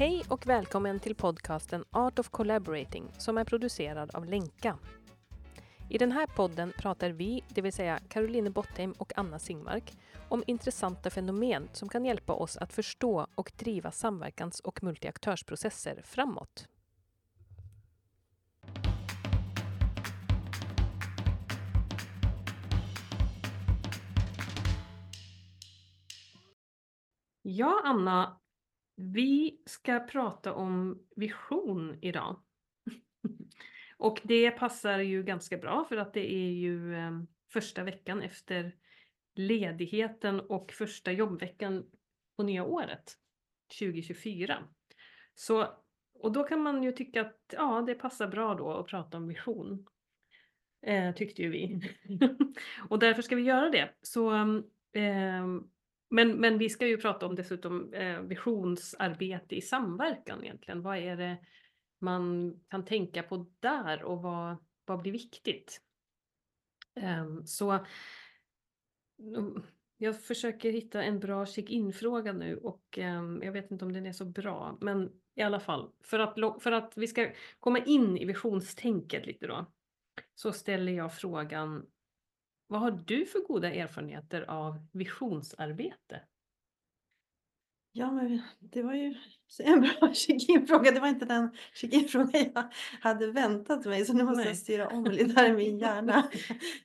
Hej och välkommen till podcasten Art of Collaborating som är producerad av Lenka. I den här podden pratar vi, det vill säga Caroline Bottheim och Anna Singmark, om intressanta fenomen som kan hjälpa oss att förstå och driva samverkans och multiaktörsprocesser framåt. Ja, Anna, vi ska prata om vision idag. Och det passar ju ganska bra för att det är ju eh, första veckan efter ledigheten och första jobbveckan på nya året 2024. Så, och då kan man ju tycka att ja, det passar bra då att prata om vision. Eh, tyckte ju vi. och därför ska vi göra det. Så eh, men, men vi ska ju prata om dessutom eh, visionsarbete i samverkan egentligen. Vad är det man kan tänka på där och vad, vad blir viktigt? Eh, så jag försöker hitta en bra check-in-fråga nu och eh, jag vet inte om den är så bra, men i alla fall för att, för att vi ska komma in i visionstänket lite då så ställer jag frågan vad har du för goda erfarenheter av visionsarbete? Ja, men det var ju en bra check-in-fråga. Det var inte den check-in-fråga jag hade väntat mig, så nu måste Nej. jag styra om lite här i min hjärna.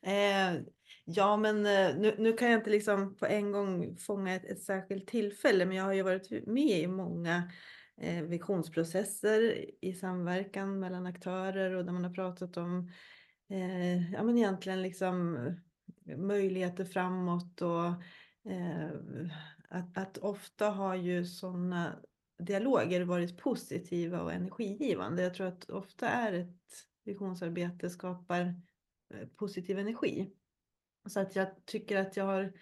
eh, ja, men eh, nu, nu, kan jag inte liksom på en gång fånga ett, ett särskilt tillfälle, men jag har ju varit med i många eh, visionsprocesser i samverkan mellan aktörer och där man har pratat om eh, ja, men egentligen liksom möjligheter framåt och eh, att, att ofta har ju sådana dialoger varit positiva och energigivande. Jag tror att ofta är ett visionsarbete skapar eh, positiv energi. Så att jag tycker att jag har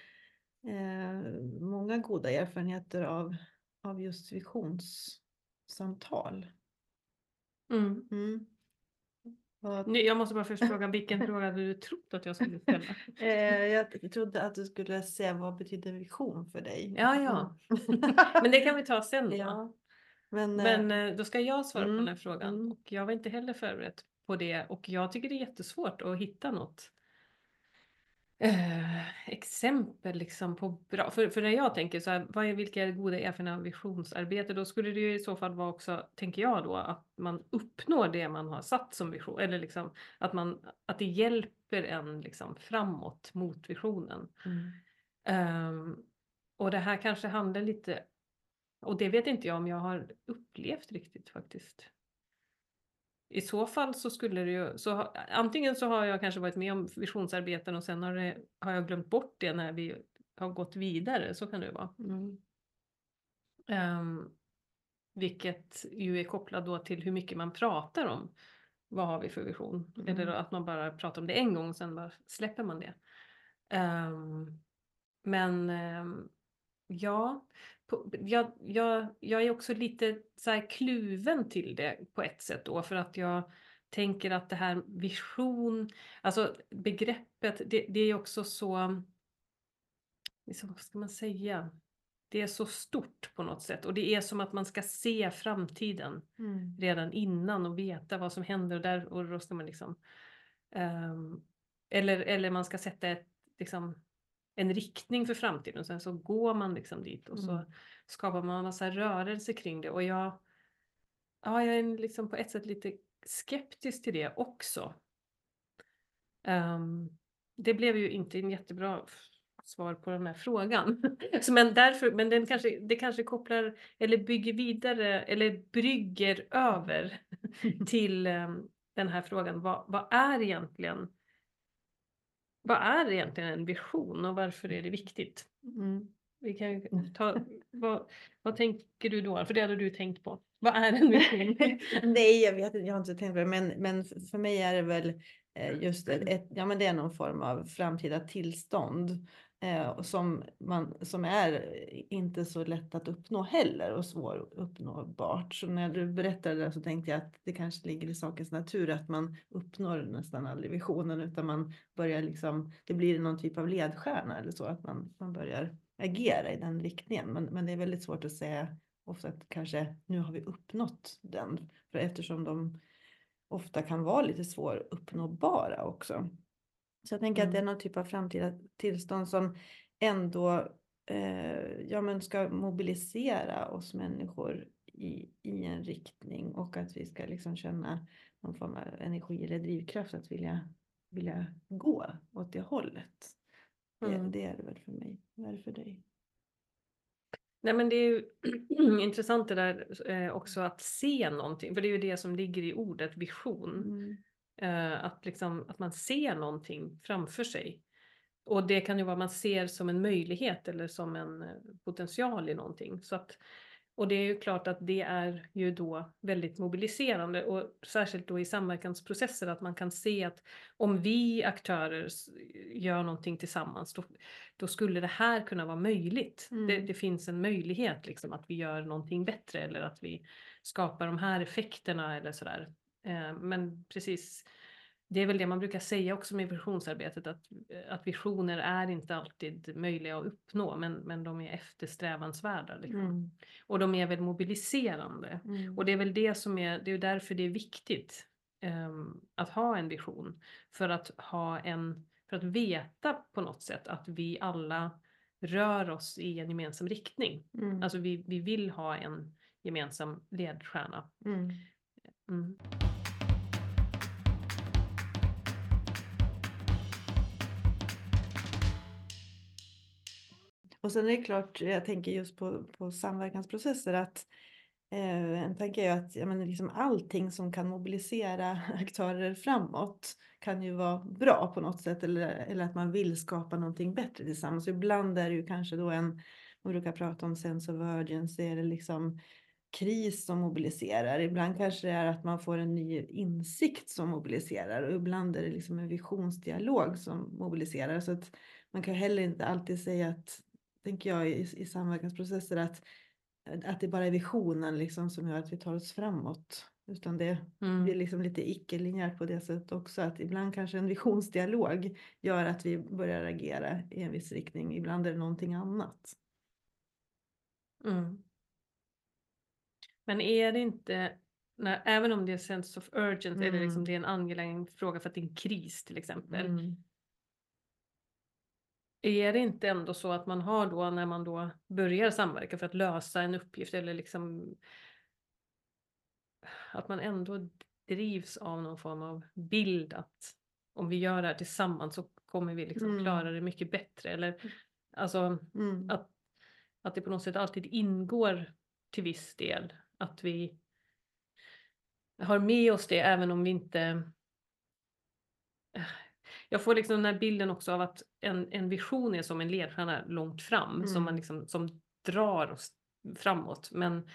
eh, många goda erfarenheter av, av just visionssamtal. Mm. Mm. Jag måste bara först fråga, vilken fråga hade du trott att jag skulle ställa? Eh, jag trodde att du skulle säga vad betyder vision för dig? Ja, ja. Mm. Men det kan vi ta sen då. Ja. Men, Men eh, då ska jag svara mm, på den här frågan. Mm. Och jag var inte heller förberedd på det och jag tycker det är jättesvårt att hitta något eh, exempel liksom på bra, för, för när jag tänker så här, vad är, vilka är goda erfarenheter av visionsarbete, då skulle det ju i så fall vara också, tänker jag då, att man uppnår det man har satt som vision, eller liksom att, man, att det hjälper en liksom framåt mot visionen. Mm. Um, och det här kanske handlar lite, och det vet inte jag om jag har upplevt riktigt faktiskt. I så fall så skulle det ju, så antingen så har jag kanske varit med om visionsarbeten och sen har, det, har jag glömt bort det när vi har gått vidare, så kan det vara. Mm. Um, vilket ju är kopplat då till hur mycket man pratar om vad har vi för vision. Mm. Eller att man bara pratar om det en gång och sen bara släpper man det. Um, men um, ja, jag, jag, jag är också lite så här kluven till det på ett sätt då för att jag tänker att det här vision, alltså begreppet, det, det är också så, liksom, vad ska man säga, det är så stort på något sätt och det är som att man ska se framtiden mm. redan innan och veta vad som händer och där och då ska man liksom um, eller, eller man ska sätta ett liksom en riktning för framtiden och sen så går man liksom dit och så mm. skapar man en massa rörelse kring det och jag, ja, jag är liksom på ett sätt lite skeptisk till det också. Um, det blev ju inte en jättebra svar på den här frågan. så men därför, men den kanske, det kanske kopplar eller bygger vidare eller brygger över till um, den här frågan. Vad, vad är egentligen vad är egentligen en vision och varför är det viktigt? Mm. Vi kan ta, vad, vad tänker du då? För det hade du tänkt på. Vad är en vision? Nej, jag vet jag har inte tänkt på det, men, men för mig är det väl eh, just ett, ja men det är någon form av framtida tillstånd eh, som, man, som är inte så lätt att uppnå heller och svåruppnåbart. Så när du berättade det så tänkte jag att det kanske ligger i sakens natur att man uppnår nästan aldrig visionen utan man börjar liksom, det blir någon typ av ledstjärna eller så att man, man börjar agera i den riktningen. Men, men det är väldigt svårt att säga ofta att kanske nu har vi uppnått den. För eftersom de ofta kan vara lite svåruppnåbara också. Så jag tänker mm. att det är mm. någon typ av framtida tillstånd som ändå eh, ja, men ska mobilisera oss människor i, i en riktning och att vi ska liksom känna någon form av energi eller drivkraft att vilja, vilja gå åt det hållet. Mm. Det, det är det väl för mig. Vad är det för dig? Nej men det är ju intressant det där eh, också att se någonting, för det är ju det som ligger i ordet vision. Mm. Eh, att, liksom, att man ser någonting framför sig. Och det kan ju vara man ser som en möjlighet eller som en eh, potential i någonting. Så att och det är ju klart att det är ju då väldigt mobiliserande och särskilt då i samverkansprocesser att man kan se att om vi aktörer gör någonting tillsammans då, då skulle det här kunna vara möjligt. Mm. Det, det, finns en möjlighet liksom att vi gör någonting bättre eller att vi skapar de här effekterna eller sådär. Eh, men precis det är väl det man brukar säga också med visionsarbetet att, att visioner är inte alltid möjliga att uppnå men, men de är eftersträvansvärda. Liksom. Mm. Och de är väl mobiliserande. Mm. Och det är väl det som är, det är därför det är viktigt um, att ha en vision. För att ha en, för att veta på något sätt att vi alla rör oss i en gemensam riktning. Mm. Alltså vi, vi vill ha en gemensam ledstjärna. Mm. Och sen är det klart, jag tänker just på, på samverkansprocesser att eh, en tanke är att ja, men liksom allting som kan mobilisera aktörer framåt kan ju vara bra på något sätt eller, eller att man vill skapa någonting bättre tillsammans. Ibland är det ju kanske då en, man brukar prata om sense of urgency, är det liksom kris som mobiliserar. Ibland kanske det är att man får en ny insikt som mobiliserar och ibland är det liksom en visionsdialog som mobiliserar. Så att man kan heller inte alltid säga att tänker jag, i, i samverkansprocesser att, att det bara är visionen liksom som gör att vi tar oss framåt. Utan det mm. blir liksom lite icke-linjärt på det sättet också. Att ibland kanske en visionsdialog gör att vi börjar agera i en viss riktning. Ibland är det någonting annat. Mm. Men är det inte, när, även om det är sense of urgent, mm. eller liksom det är en angelägen fråga för att det är en kris till exempel. Mm. Är det inte ändå så att man har då när man då börjar samverka för att lösa en uppgift eller liksom att man ändå drivs av någon form av bild att om vi gör det här tillsammans så kommer vi liksom mm. klara det mycket bättre eller mm. alltså mm. att, att det på något sätt alltid ingår till viss del att vi har med oss det även om vi inte jag får liksom den här bilden också av att en, en vision är som en ledstjärna långt fram mm. som, man liksom, som drar oss framåt. Men,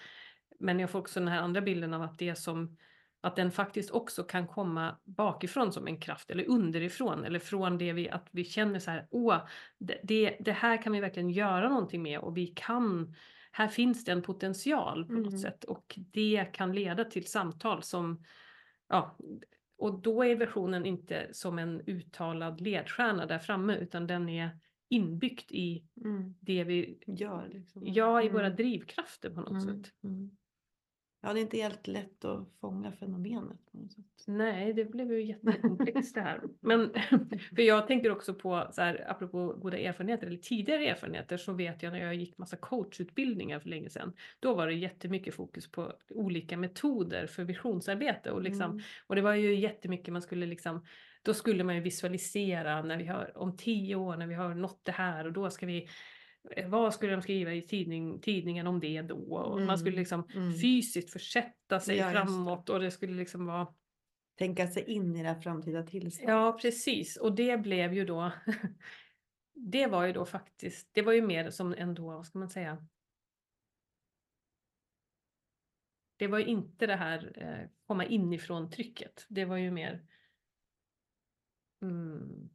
men jag får också den här andra bilden av att det som att den faktiskt också kan komma bakifrån som en kraft eller underifrån eller från det vi, att vi känner så här, åh, det, det här kan vi verkligen göra någonting med och vi kan, här finns det en potential på mm. något sätt och det kan leda till samtal som, ja, och då är versionen inte som en uttalad ledstjärna där framme utan den är inbyggt i mm. det vi gör. Liksom. Ja, i mm. våra drivkrafter på något mm. sätt. Mm. Ja, det är inte helt lätt att fånga fenomenet. Nej, det blev ju jättekomplext det här. Men för jag tänker också på, så här, apropå goda erfarenheter eller tidigare erfarenheter, så vet jag när jag gick massa coachutbildningar för länge sedan. Då var det jättemycket fokus på olika metoder för visionsarbete och, liksom, mm. och det var ju jättemycket man skulle liksom då skulle man ju visualisera när vi har om tio år när vi har nått det här och då ska vi vad skulle de skriva i tidning, tidningen om det då? Och mm. Man skulle mm, liksom mm. fysiskt försätta sig ja, framåt och det skulle liksom vara Tänka sig in i det framtida tillståndet. Ja precis och det blev ju då Det var ju då faktiskt, det var ju mer som ändå, vad ska man säga Det var ju inte det här eh, komma inifrån trycket. Det var ju mer mm,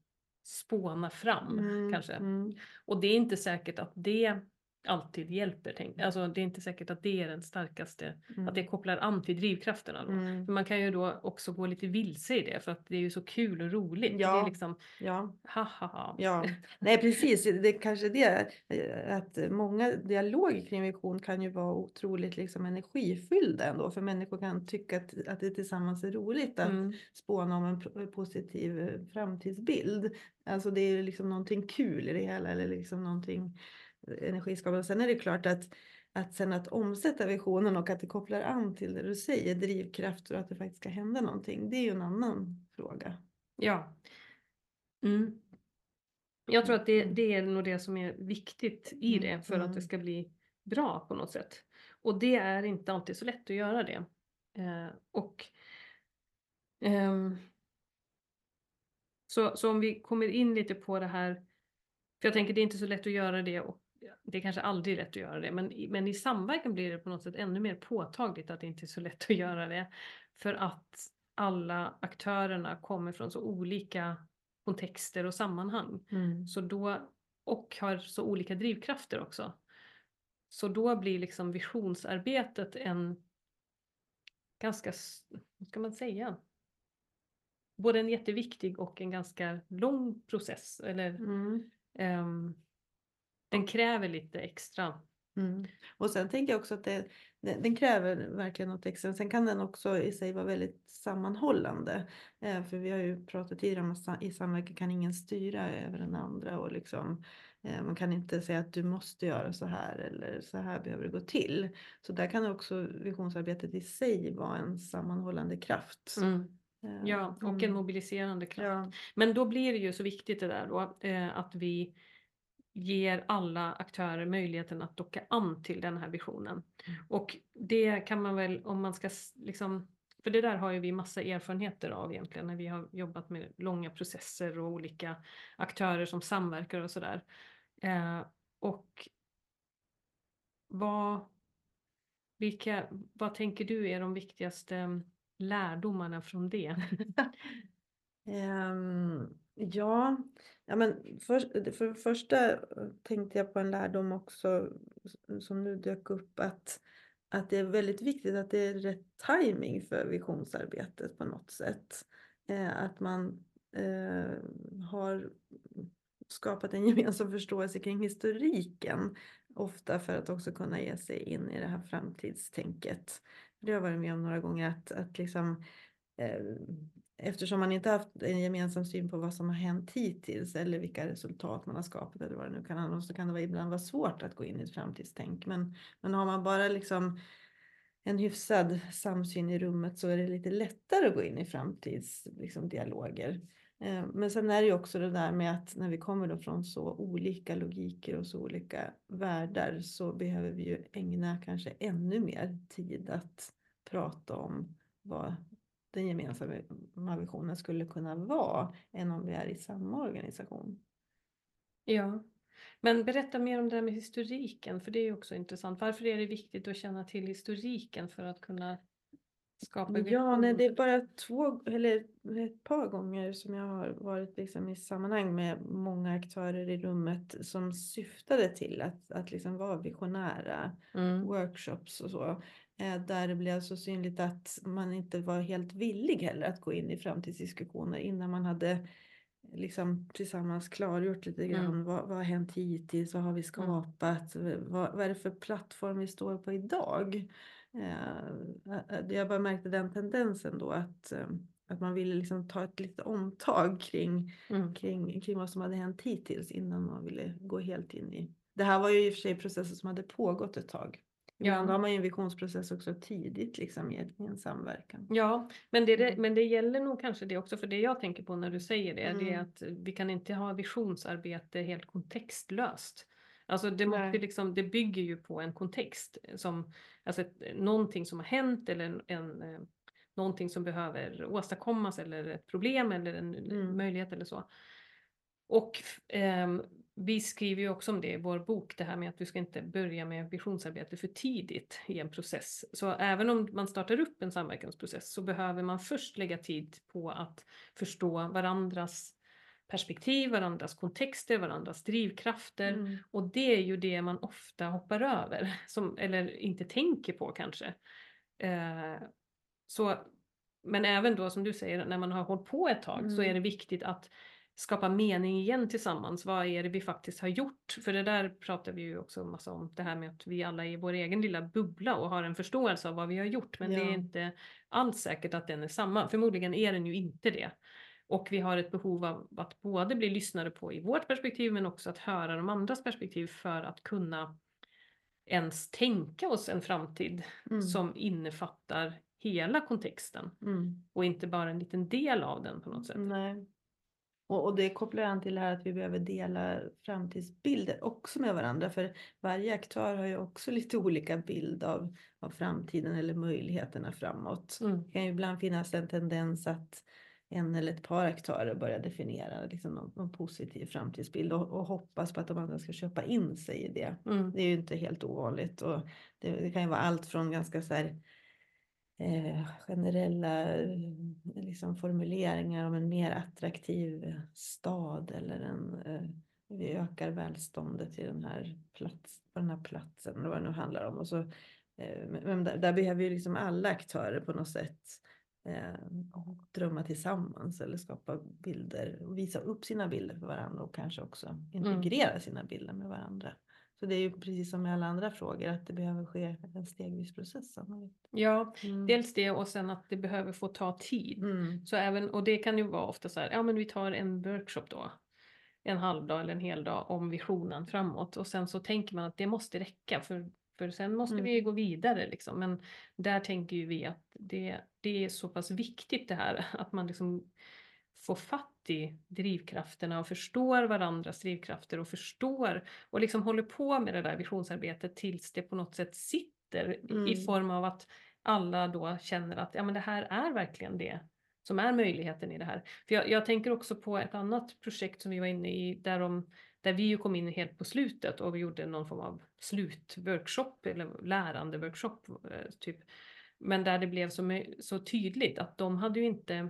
spåna fram mm, kanske. Mm. Och det är inte säkert att det alltid hjälper. Tänk. Alltså, det är inte säkert att det är den starkaste, Mm. att det kopplar an till drivkrafterna. Mm. Man kan ju då också gå lite vilse i det för att det är ju så kul och roligt. Ja. Det är liksom, Ja. ha ha ha. Ja, nej precis. Det är kanske det att många dialoger kring vision kan ju vara otroligt liksom energifyllda ändå. För människor kan tycka att, att det tillsammans är roligt att Mm. spåna om en positiv eh, framtidsbild. Alltså det är liksom någonting kul i det hela eller liksom någonting energiskapande. Sen är det klart att att sen att omsätta visionen och att det kopplar an till det du säger, drivkrafter och att det faktiskt ska hända någonting. Det är ju en annan fråga. Ja. Mm. Jag tror att det, Mm. det är nog det som är viktigt i Mm, det för att det mm. ska bli bra på något sätt. Och det är inte alltid så lätt att göra det. Eh, och ehm, så, så om vi kommer in lite på det här, för jag tänker det är inte så lätt att göra det och det är kanske aldrig lätt att göra det, men, men i samverkan blir det på något sätt ännu mer påtagligt att det inte är så lätt att göra det. För att alla aktörerna kommer från så olika kontexter och sammanhang. Mm. Så då, och har så olika drivkrafter också. Så då blir liksom visionsarbetet en ganska, vad ska man säga, både en jätteviktig och en ganska lång process. Eller, Mm. ehm, den kräver lite extra. Mm. Och sen tänker jag också att det, den, kräver verkligen något extra. Sen kan den också i sig vara väldigt sammanhållande. Eh, för vi har ju pratat tidigare om att i samverkan kan ingen styra över den andra och liksom eh, man kan inte säga att du måste göra så här eller så här behöver det gå till. Så där kan också visionsarbetet i sig vara en sammanhållande kraft. Eh, Ja, och en mm. mobiliserande kraft. Ja. Men då blir det ju så viktigt det där då, eh, att vi ger alla aktörer möjligheten att docka an till den här visionen. Mm. Och det kan man väl, om man ska liksom, för det där har ju vi massa erfarenheter av egentligen när vi har jobbat med långa processer och olika aktörer som samverkar och sådär. Eh, och vad, vilka, vad tänker du är de viktigaste lärdomarna från det? Ehm, ja, ja men för, för det första eh, tänkte jag på en lärdom också som nu dök upp att, att det är väldigt viktigt att det är rätt timing för visionsarbetet på något sätt. Eh, att man eh, har skapat en gemensam förståelse kring historiken ofta för att också kunna ge sig in i det här framtidstänket. Det har jag varit med om några gånger att, att liksom eh, eftersom man inte haft en gemensam syn på vad som har hänt hittills eller vilka resultat man har skapat eller vad det nu kan handla om så kan det ibland vara svårt att gå in i ett framtidstänk. Men, men har man bara liksom en hyfsad samsyn i rummet så är det lite lättare att gå in i framtidsdialoger. Liksom, eh, Men sen är det ju också det där med att när vi kommer då från så olika logiker och så olika världar så behöver vi ju ägna kanske ännu mer tid att prata om vad den gemensamma visionen skulle kunna vara än om vi är i samma organisation. Ja, men berätta mer om det här med historiken, för det är ju också intressant. Varför är det viktigt att känna till historiken för att kunna skapa Ja, nej, det är bara två eller ett par gånger som jag har varit liksom i sammanhang med många aktörer i rummet som syftade till att, att liksom vara visionära Mm. workshops och så. Eh, där det blev så synligt att man inte var helt villig heller att gå in i framtidsdiskussioner innan man hade liksom tillsammans klargjort lite grann Mm. vad, vad har hänt hittills, vad har vi skapat, vad, vad är det för plattform vi står på idag. Eh, jag bara märkte den tendensen då att, eh, att man ville liksom ta ett litet omtag kring, Mm. kring, kring vad som hade hänt hittills innan man ville gå helt in i. Det här var ju i och för sig processer som hade pågått ett tag. Ja. har man ju en visionsprocess också tidigt liksom i, en samverkan. Ja, men det, det, Mm. men det gäller nog kanske det också, för det jag tänker på när du säger det, det är Mm. att vi kan inte ha visionsarbete helt kontextlöst. Alltså det, måste Nej. liksom, det bygger ju på en kontext, som, alltså ett, någonting som har hänt eller en, en, eh, någonting som behöver åstadkommas eller ett problem eller en Mm. möjlighet eller så. Och ehm, vi skriver ju också om det i vår bok, det här med att du ska inte börja med visionsarbete för tidigt i en process. Så även om man startar upp en samverkansprocess så behöver man först lägga tid på att förstå varandras perspektiv, varandras kontexter, varandras drivkrafter. Mm. Och det är ju det man ofta hoppar över, som, eller inte tänker på kanske. Eh, så, men även då som du säger, när man har hållit på ett tag så är Mm. det viktigt att skapa mening igen tillsammans. Vad är det vi faktiskt har gjort? För det där pratar vi ju också massa om, det här med att vi alla är i vår egen lilla bubbla och har en förståelse av vad vi har gjort. Men det är Ja. inte alls säkert att den är samma. Förmodligen är den ju inte det. Och vi har ett behov av att både bli lyssnade på i vårt perspektiv men också att höra de andras perspektiv för att kunna ens tänka oss en framtid Mm. som innefattar hela kontexten Mm. och inte bara en liten del av den på något sätt. Nej. Och, och det kopplar an till det här att vi behöver dela framtidsbilder också med varandra. För varje aktör har ju också lite olika bild av, av framtiden eller möjligheterna framåt. Mm. Det kan ju ibland finnas en tendens att en eller ett par aktörer börjar definiera liksom någon, någon positiv framtidsbild och, och hoppas på att de andra ska köpa in sig i det. Mm. Det är ju inte helt ovanligt och det, det kan ju vara allt från ganska så här, eh, generella eh, liksom formuleringar om en mer attraktiv eh, stad eller en eh, vi ökar välståndet i den här plats, på den här platsen eller vad det nu handlar om. Och så, eh, men där, där behöver ju liksom alla aktörer på något sätt drömma tillsammans eller skapa bilder och visa upp sina bilder för varandra och kanske också integrera sina bilder med varandra. Så det är ju precis som med alla andra frågor att det behöver ske en stegvis process. Ja, Mm. dels det och sen att det behöver få ta tid. Mm. Så även, och det kan ju vara ofta så här, ja men vi tar en workshop då. En halvdag eller en hel dag om visionen framåt och sen så tänker man att det måste räcka för, för sen måste Mm. vi gå vidare liksom. Men där tänker ju vi att det, det är så pass viktigt det här att man liksom får fatt i drivkrafterna och förstår varandras drivkrafter och förstår och liksom håller på med det där visionsarbetet tills det på något sätt sitter i Mm. form av att alla då känner att ja, men det här är verkligen det som är möjligheten i det här. För jag, jag tänker också på ett annat projekt som vi var inne i där, de, där vi ju kom in helt på slutet och vi gjorde någon form av slutworkshop eller lärande-workshop eh, typ. Men där det blev så, så tydligt att de hade ju inte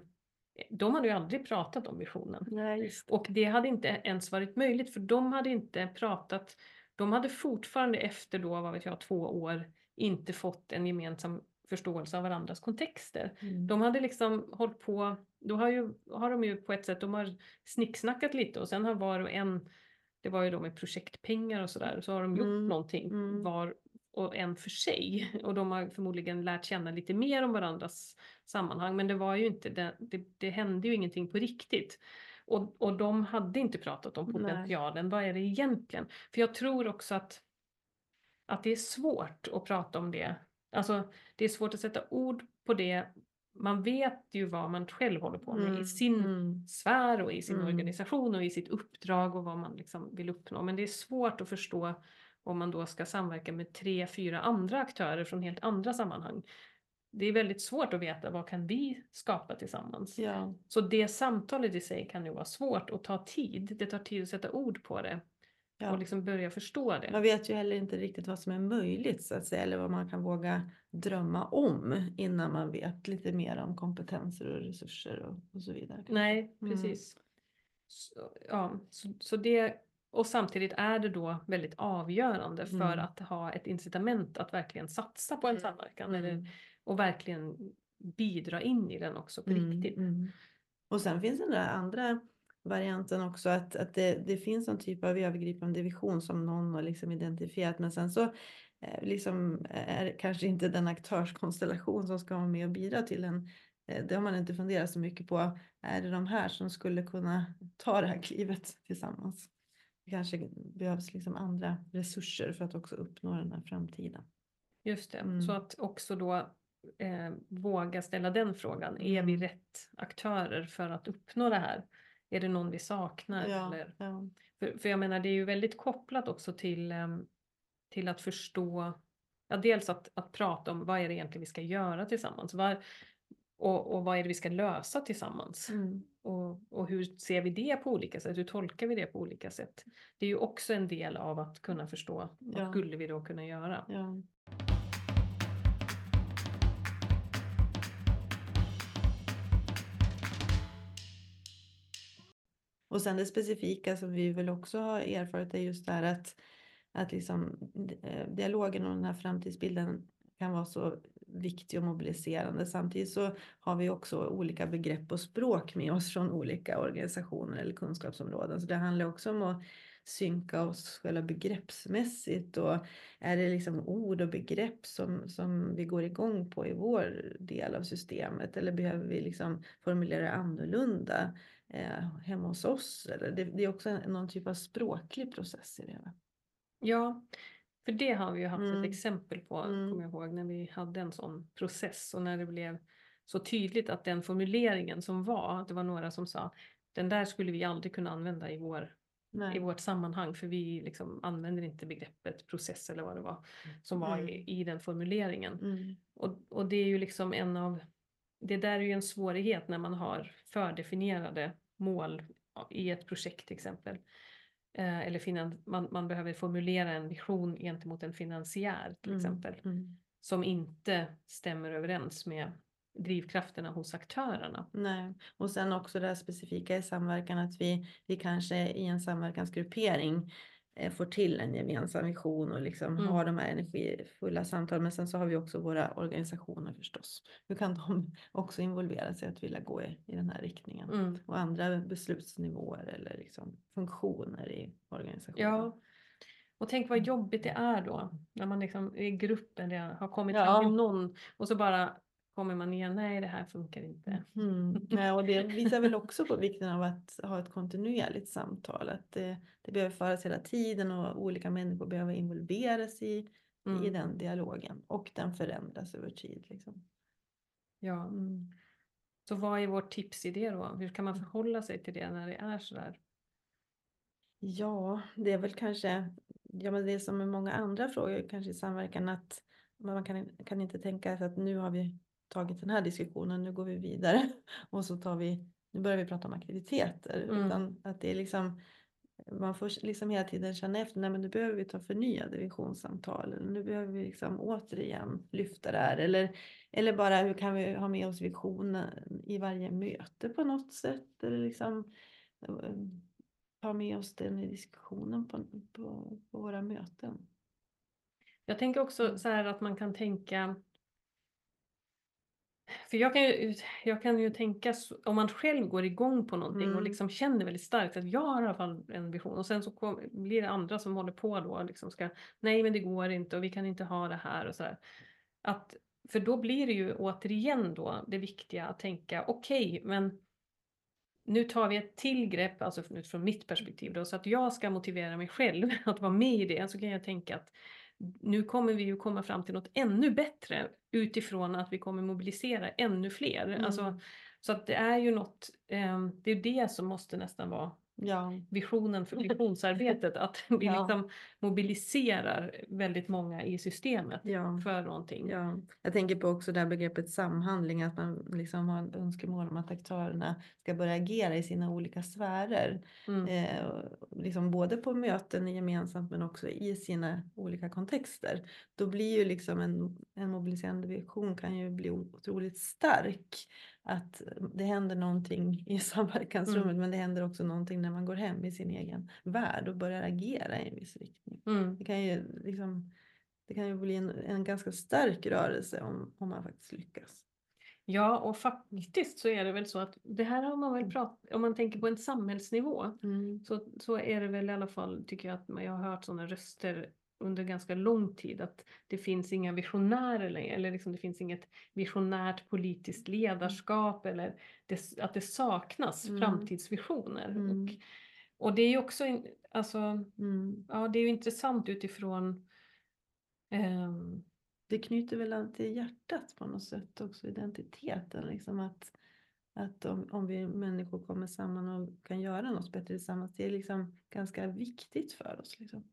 de hade ju aldrig pratat om visionen. Nej, Och det hade inte ens varit möjligt för de hade inte pratat, de hade fortfarande efter då, vad vet jag, två år inte fått en gemensam förståelse av varandras kontexter. Mm. De hade liksom hållit på, då har, ju, har de ju på ett sätt, de har snicksnackat lite och sen har var och en, det var ju då med projektpengar och sådär, så har de gjort Mm, någonting mm. var och en för sig. Och de har förmodligen lärt känna lite mer om varandras sammanhang, men det var ju inte, det, det, det hände ju ingenting på riktigt. Och, och de hade inte pratat om Nej. potentialen, vad är det egentligen? För jag tror också att, att det är svårt att prata om det. Alltså det är svårt att sätta ord på det. Man vet ju vad man själv håller på med i Mm, sin mm. sfär och i sin Mm. organisation och i sitt uppdrag och vad man liksom vill uppnå. Men det är svårt att förstå om man då ska samverka med tre, fyra andra aktörer från helt andra sammanhang. Det är väldigt svårt att veta vad kan vi skapa tillsammans. Ja, Så det samtalet i sig kan ju vara svårt och ta tid. Det tar tid att sätta ord på det ja. och liksom börja förstå det. Man vet ju heller inte riktigt vad som är möjligt så att säga, eller vad man kan våga drömma om innan man vet lite mer om kompetenser och resurser och, och så vidare. Nej, Mm. precis. Så, ja, så, så det, och samtidigt är det då väldigt avgörande för Mm. att ha ett incitament att verkligen satsa på en samverkan eller, Mm. och verkligen bidra in i den också på Mm, riktigt. mm. Och sen finns den där andra varianten också att, att det, det finns någon typ av övergripande vision som någon har liksom identifierat men sen så eh, liksom är det kanske inte den aktörskonstellation som ska vara med och bidra till den. Eh, det har man inte funderat så mycket på. Är det de här som skulle kunna ta det här klivet tillsammans? Kanske behövs liksom andra resurser för att också uppnå den här framtiden. Just det, Mm. så att också då eh, våga ställa den frågan. Är vi Mm. rätt aktörer för att uppnå det här? Är det någon vi saknar? Ja, Eller? ja. För, för jag menar det är ju väldigt kopplat också till, em, till att förstå, ja, dels att, att prata om vad är det egentligen vi ska göra tillsammans var, och, och vad är det vi ska lösa tillsammans. Mm. Och, och hur ser vi det på olika sätt? Hur tolkar vi det på olika sätt? Det är ju också en del av att kunna förstå vad Ja. skulle vi då kunna göra? Ja. Och sen det specifika som vi väl också har erfarit är just det här att, att liksom, eh, dialogen och den här framtidsbilden kan vara så viktig och mobiliserande. Samtidigt så har vi också olika begrepp och språk med oss från olika organisationer eller kunskapsområden. Så det handlar också om att synka oss själva begreppsmässigt och är det liksom ord och begrepp som, som vi går igång på i vår del av systemet eller behöver vi liksom formulera annorlunda eh, hemma hos oss? Eller det, det är också någon typ av språklig process i det. Ja, för det har vi ju haft Mm. ett exempel på, Mm. kommer jag ihåg, när vi hade en sån process och när det blev så tydligt att den formuleringen som var, att det var några som sa, den där skulle vi aldrig kunna använda i, vår, i vårt sammanhang för vi liksom använder inte begreppet process eller vad det var som var Mm. i, i den formuleringen. Mm. Och, och det är ju liksom en av, det där är ju en svårighet när man har fördefinierade mål i ett projekt till exempel. Eh, eller finan, man, man behöver formulera en vision gentemot en finansiär till Mm. exempel. Mm. Som inte stämmer överens med drivkrafterna hos aktörerna. Nej, och sen också det här specifika i samverkan att vi, vi kanske i en samverkansgruppering får till en gemensam vision och liksom Mm. har de här energifulla samtal. Men sen så har vi också våra organisationer förstås. Hur kan de också involvera sig att vilja gå i, i den här riktningen? Mm. Och andra beslutsnivåer eller liksom funktioner i organisationen. Ja. Och tänk vad jobbigt det är då när man liksom i gruppen det har kommit Ja. fram till någon och så bara kommer man igen, nej det här funkar inte. Mm. Nej, och det visar väl också på vikten av att ha ett kontinuerligt samtal. Att det, det behöver föras hela tiden och olika människor behöver involveras i, i Mm. den dialogen. Och den förändras över tid. Liksom. Ja. Mm. Så vad är vårt tips i det då? Hur kan man förhålla sig till det när det är sådär? Ja, det är väl kanske, ja men det är som med många andra frågor kanske i samverkan att man kan, kan inte tänka sig att nu har vi tagit den här diskussionen, nu går vi vidare och så tar vi, nu börjar vi prata om aktiviteter. Mm. Utan att det är liksom, man får liksom hela tiden känna efter, nej men nu behöver vi ta förnyade visionssamtal, nu behöver vi liksom återigen lyfta det här. Eller, eller bara hur kan vi ha med oss visionen i varje möte på något sätt. Eller liksom eh, ta med oss den i diskussionen på, på, på våra möten. Jag tänker också Mm. så här att man kan tänka för jag kan, ju, jag kan ju tänka, om man själv går igång på någonting och Mm. liksom känner väldigt starkt att jag har i alla fall en vision och sen så kom, blir det andra som håller på då och liksom ska, nej men det går inte och vi kan inte ha det här och så här. Att, för då blir det ju återigen då det viktiga att tänka, okej men nu tar vi ett till grepp, alltså från- från mitt perspektiv då, så att jag ska motivera mig själv att vara med i det, så kan jag tänka att nu kommer vi ju komma fram till något ännu bättre utifrån att vi kommer mobilisera ännu fler. Mm. Alltså, så att det är ju något, eh, det är det som måste nästan vara Ja, visionen för visionsarbetet, att vi Ja. liksom mobiliserar väldigt många i systemet ja. för någonting. Ja, jag tänker på också det här begreppet samhandling, att man liksom har en önskemål om att aktörerna ska börja agera i sina olika sfärer. Mm. Eh, liksom både på möten gemensamt men också i sina olika kontexter. Då blir ju liksom en, en mobiliserande vision kan ju bli otroligt stark. Att det händer någonting i samverkansrummet Mm. men det händer också någonting när man går hem i sin egen värld och börjar agera i en viss riktning. Mm. Det kan ju, liksom, det kan ju bli en, en ganska stark rörelse om, om man faktiskt lyckas. Ja, och faktiskt så är det väl så att det här har man väl pratat, om man tänker på en samhällsnivå, så, så är det väl i alla fall, tycker jag, att jag har hört sådana röster under ganska lång tid att det finns inga visionärer längre, eller liksom det finns inget visionärt politiskt ledarskap eller det, att det saknas Mm. framtidsvisioner. Mm. Och, och det är ju också, in- alltså, Mm. ja det är intressant utifrån ehm, Det knyter väl an till hjärtat på något sätt också, identiteten. Liksom att, att om, om vi människor kommer samman och kan göra något bättre tillsammans, det är liksom ganska viktigt för oss. Liksom.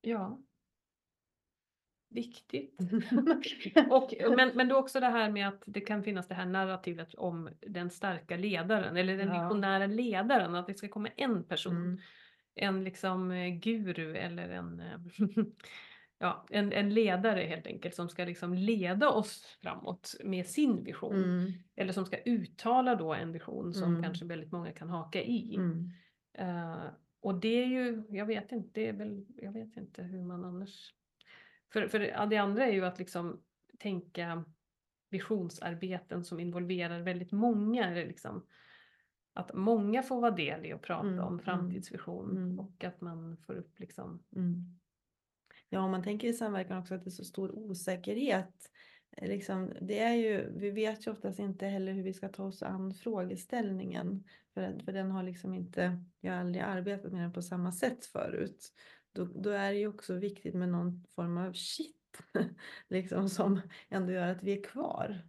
Ja. Viktigt. Och, men, men då också det här med att det kan finnas det här narrativet om den starka ledaren eller den Ja. visionära ledaren, att det ska komma en person, Mm. en liksom eh, guru eller en, eh, ja, en, en ledare helt enkelt som ska liksom leda oss framåt med sin vision. Mm. Eller som ska uttala då en vision som Mm. kanske väldigt många kan haka i. Mm. Och det är ju, jag vet inte, det är väl, jag vet inte hur man annars... För, för det, andra är ju att liksom tänka visionsarbeten som involverar väldigt många. Liksom, att många får vara del i att prata Mm, om mm, framtidsvision mm. och att man får upp liksom... Mm. Ja, om man tänker i samverkan också att det är så stor osäkerhet. Liksom, det är ju, vi vet ju oftast inte heller hur vi ska ta oss an frågeställningen. För, för den har liksom inte, jag har aldrig arbetat med den på samma sätt förut. Då, då är det ju också viktigt med någon form av shit. Liksom som ändå gör att vi är kvar.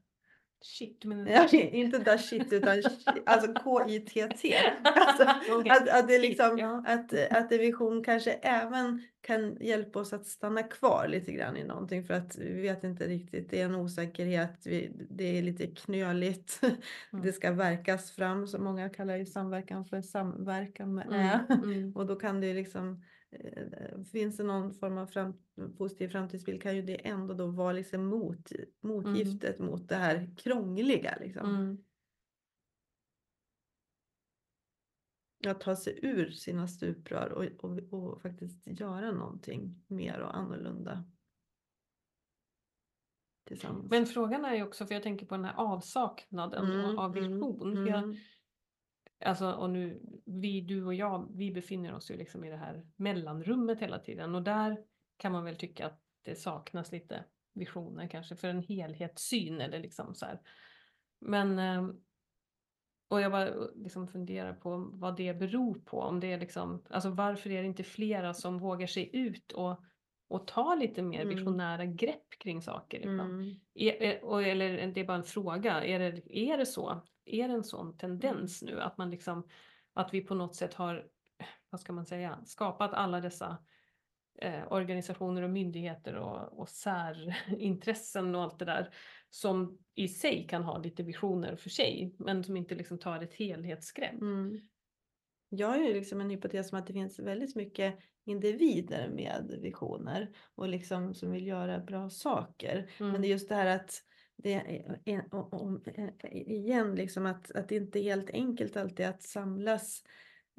Shit, men... Ja, inte där shit utan shit, alltså K-I-T-T. Alltså, Okej. att, att, det är liksom, Ja. att, att en vision kanske även kan hjälpa oss att stanna kvar lite grann i någonting för att vi vet inte riktigt, det är en osäkerhet, vi, det är lite knöligt. Mm. Det ska verkas fram, så många kallar ju samverkan för samverkan med ä. Mm, mm. Och då kan det liksom, finns det någon form av fram, positiv framtidsbild kan ju det ändå då vara liksom mot, motgiftet mot det här krångliga. Liksom. Mm. Att ta sig ur sina stuprör och, och, och faktiskt göra någonting mer och annorlunda. Tillsammans. Men frågan är ju också, för jag tänker på den här avsaknaden Mm, av mm, vision. För jag, mm, alltså, och nu, vi, du och jag, vi befinner oss ju liksom i det här mellanrummet hela tiden. Och där kan man väl tycka att det saknas lite visioner kanske för en helhetssyn eller liksom så här. Men ehm, och jag bara liksom funderar på vad det beror på. Om det är liksom, alltså varför är det inte flera som vågar sig ut och, och ta lite mer Mm. visionära grepp kring saker? Liksom. mm, Är, är, och, eller det är bara en fråga, är det, är det så? Är det en sån tendens nu att man liksom, att vi på något sätt har, vad ska man säga, skapat alla dessa eh, organisationer och myndigheter och, och särintressen och allt det där som i sig kan ha lite visioner för sig men som inte liksom tar ett helhetsgrepp. mm. Jag har ju liksom en hypotes om att det finns väldigt mycket individer med visioner och liksom som vill göra bra saker. Men Mm. det är just det här att det om- eh, igen liksom att, att det inte är helt enkelt alltid att samlas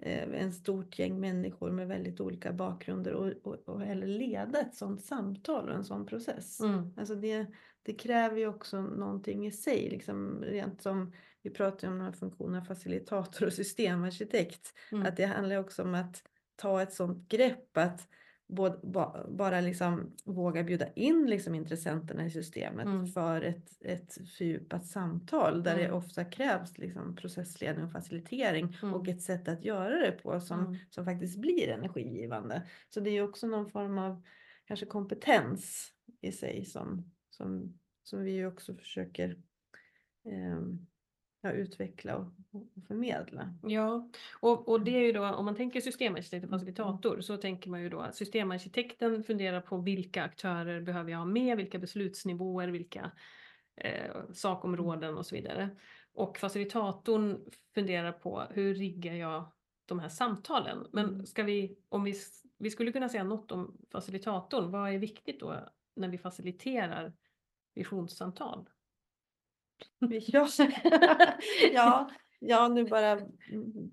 eh, en stort gäng människor med väldigt olika bakgrunder och, och, och eller leda ett sådant samtal och en sån process. Mm. Alltså det, det kräver ju också någonting i sig, liksom rent som vi pratar om de här funktionerna facilitator och systemarkitekt. Mm. Att det handlar också om att ta ett sådant grepp att både, ba, bara liksom våga bjuda in liksom intressenterna i systemet Mm. för ett, ett fördjupat samtal där det Mm. ofta krävs liksom processledning och facilitering Mm. och ett sätt att göra det på som, Mm. som faktiskt blir energigivande. Så det är också någon form av kanske kompetens i sig som, som, som vi också försöker ehm, ja, utveckla och, och förmedla. Ja, och, och det är ju då om man tänker systemarkitekt och Mm, facilitator så tänker man ju då att systemarkitekten funderar på vilka aktörer behöver jag ha med, vilka beslutsnivåer, vilka eh, sakområden och så vidare. Och facilitatorn funderar på hur riggar jag de här samtalen. Men Mm. ska vi, om vi, vi skulle kunna säga något om facilitatorn, vad är viktigt då när vi faciliterar visionssamtal? Ja, ja, ja, nu bara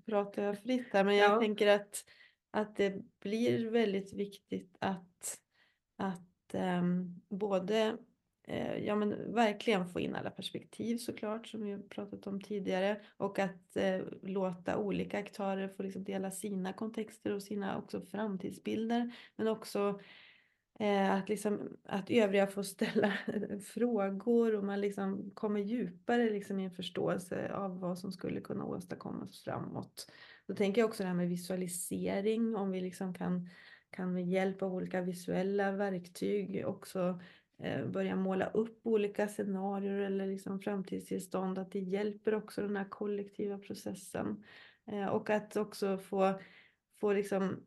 pratar jag fritt här, men jag Ja. tänker att, att det blir väldigt viktigt att, att ehm, både eh, ja, men verkligen få in alla perspektiv såklart, som vi pratat om tidigare, och att eh, låta olika aktörer få liksom dela sina kontexter och sina också framtidsbilder, men också Eh, att, liksom, att övriga får ställa frågor och man liksom kommer djupare liksom i en förståelse av vad som skulle kunna åstadkommas framåt. Då tänker jag också det här med visualisering, om vi liksom kan, kan med hjälp av olika visuella verktyg också eh, börja måla upp olika scenarier eller liksom framtidstillstånd, att det hjälper också den här kollektiva processen. Eh, och att också få, få liksom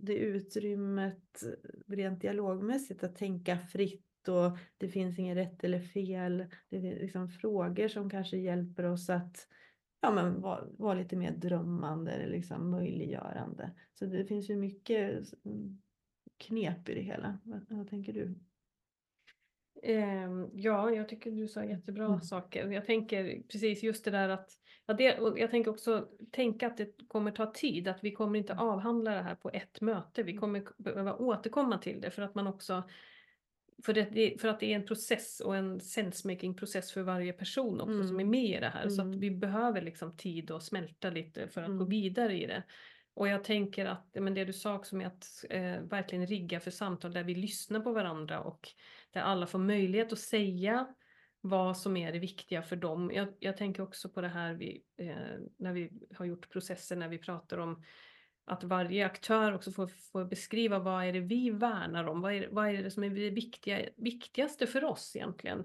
det utrymmet rent dialogmässigt att tänka fritt och det finns inget rätt eller fel. Det är liksom frågor som kanske hjälper oss att ja, men vara var lite mer drömmande eller liksom möjliggörande. Så det finns ju mycket knep i det hela. Vad, vad tänker du? Eh, ja, jag tycker du sa jättebra mm. saker. Jag tänker precis just det där att, ja, det, och jag tänker också tänka att det kommer ta tid, att vi kommer inte avhandla det här på ett möte. Vi kommer behöva återkomma till det för att man också för, det, för att det är en process och en sensemaking process för varje person också mm. som är med i det här. Mm. Så att mm. vi behöver liksom tid att smälta lite för att mm. gå vidare i det. Och jag tänker att men det du sa också med att eh, verkligen rigga för samtal där vi lyssnar på varandra och där alla får möjlighet att säga vad som är det viktiga för dem. Jag, jag tänker också på det här vi, eh, när vi har gjort processer när vi pratar om att varje aktör också får, får beskriva vad är det vi värnar om, vad är, vad är det som är det viktiga, viktigaste för oss egentligen.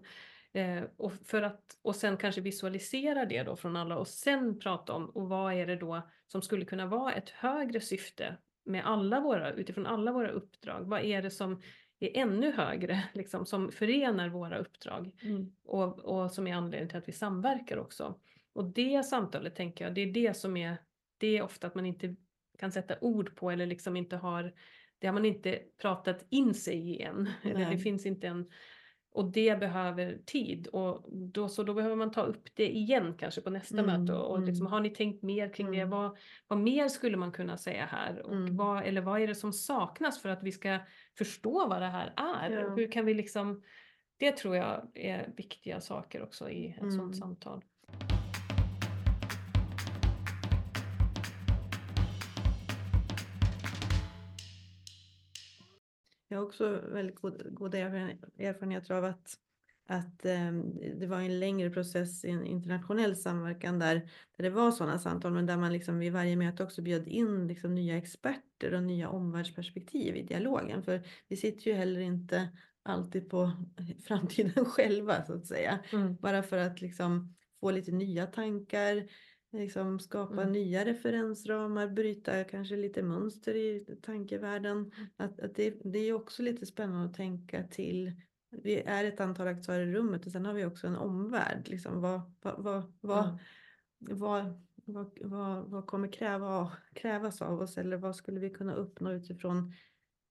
Eh, och, för att, och sen kanske visualisera det då från alla och sen prata om och vad är det då som skulle kunna vara ett högre syfte med alla våra, utifrån alla våra uppdrag. Vad är det som är ännu högre, liksom, som förenar våra uppdrag mm. och, och som är anledningen till att vi samverkar också. Och det samtalet tänker jag, det är det som är, det är ofta att man inte kan sätta ord på eller liksom inte har, det har man inte pratat in sig i än. Eller det finns inte en, och det behöver tid och då, så då behöver man ta upp det igen kanske på nästa mm, möte och, och liksom, mm. har ni tänkt mer kring mm. det? Vad, vad mer skulle man kunna säga här? Och mm. vad, eller vad är det som saknas för att vi ska förstå vad det här är? Ja. Hur kan vi liksom, det tror jag är viktiga saker också i ett sådant mm. samtal. Jag har också väldigt god, goda erfarenheter av att, att um, det var en längre process i en internationell samverkan där, där det var sådana samtal men där man liksom vid varje möte också bjöd in liksom nya experter och nya omvärldsperspektiv i dialogen. För vi sitter ju heller inte alltid på framtiden själva så att säga. Mm. Bara för att liksom få lite nya tankar, liksom skapa mm. nya referensramar, bryta kanske lite mönster i tankevärlden. Mm. Att, att det, det är också lite spännande att tänka till. Vi är ett antal aktörer i rummet och sen har vi också en omvärld. Liksom vad, vad, vad, vad, mm. vad, vad, vad, vad kommer kräva, krävas av oss eller vad skulle vi kunna uppnå utifrån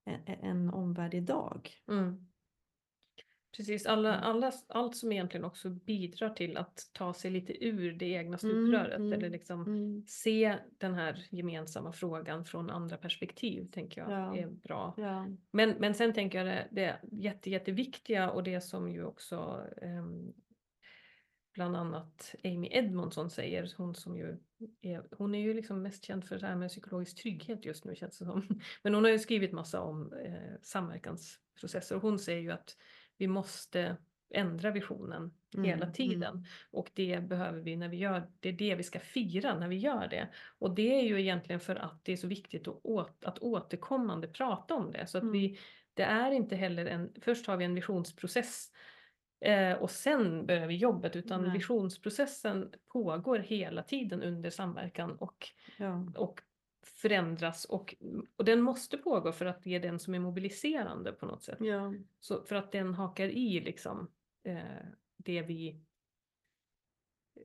en, en omvärld idag? Mm. Precis, alla, mm. alla, allt som egentligen också bidrar till att ta sig lite ur det egna stupröret mm, eller mm, liksom mm. se den här gemensamma frågan från andra perspektiv tänker jag ja. är bra. Ja. Men, men sen tänker jag det, det jätte, jätteviktiga och det som ju också eh, bland annat Amy Edmondson säger, hon som ju är, hon är ju liksom mest känd för det här med psykologisk trygghet just nu känns det som. Men hon har ju skrivit massa om eh, samverkansprocesser och hon säger ju att vi måste ändra visionen mm, hela tiden. Mm. Och det behöver vi när vi gör, det är det vi ska fira när vi gör det. Och det är ju egentligen för att det är så viktigt att, åt, att återkommande prata om det. Så att mm. vi, det är inte heller en, först har vi en visionsprocess eh, och sen börjar vi jobbet utan Nej. visionsprocessen pågår hela tiden under samverkan och, ja. och förändras och, och den måste pågå för att det är den som är mobiliserande på något sätt. Ja. Så för att den hakar i liksom eh, det vi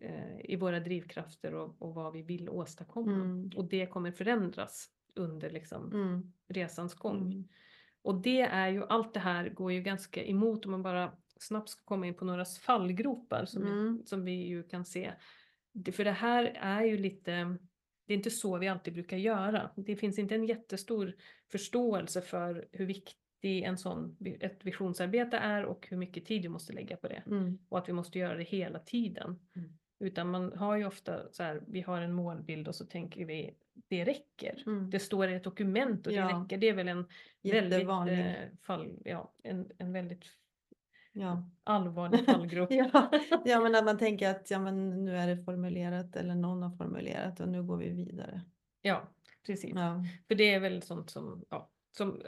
eh, i våra drivkrafter och, och, vad vi vill åstadkomma. Mm. Och det kommer förändras under liksom mm. resans gång. Mm. Och det är ju, allt det här går ju ganska emot om man bara snabbt ska komma in på några fallgropar som, mm. som vi ju kan se. För det här är ju lite det är inte så vi alltid brukar göra. Det finns inte en jättestor förståelse för hur viktig en sån, ett visionsarbete är och hur mycket tid vi måste lägga på det. Mm. Och att vi måste göra det hela tiden. Mm. Utan man har ju ofta så här, vi har en målbild och så tänker vi det räcker. Mm. Det står i ett dokument och det ja. räcker. Det är väl en väldigt, eh, fall, ja, en, en väldigt ja. allvarlig fallgrop. ja. ja, men att man tänker att ja, men nu är det formulerat eller någon har formulerat och nu går vi vidare. Ja, precis. Ja. För det är väl sånt som, ja, som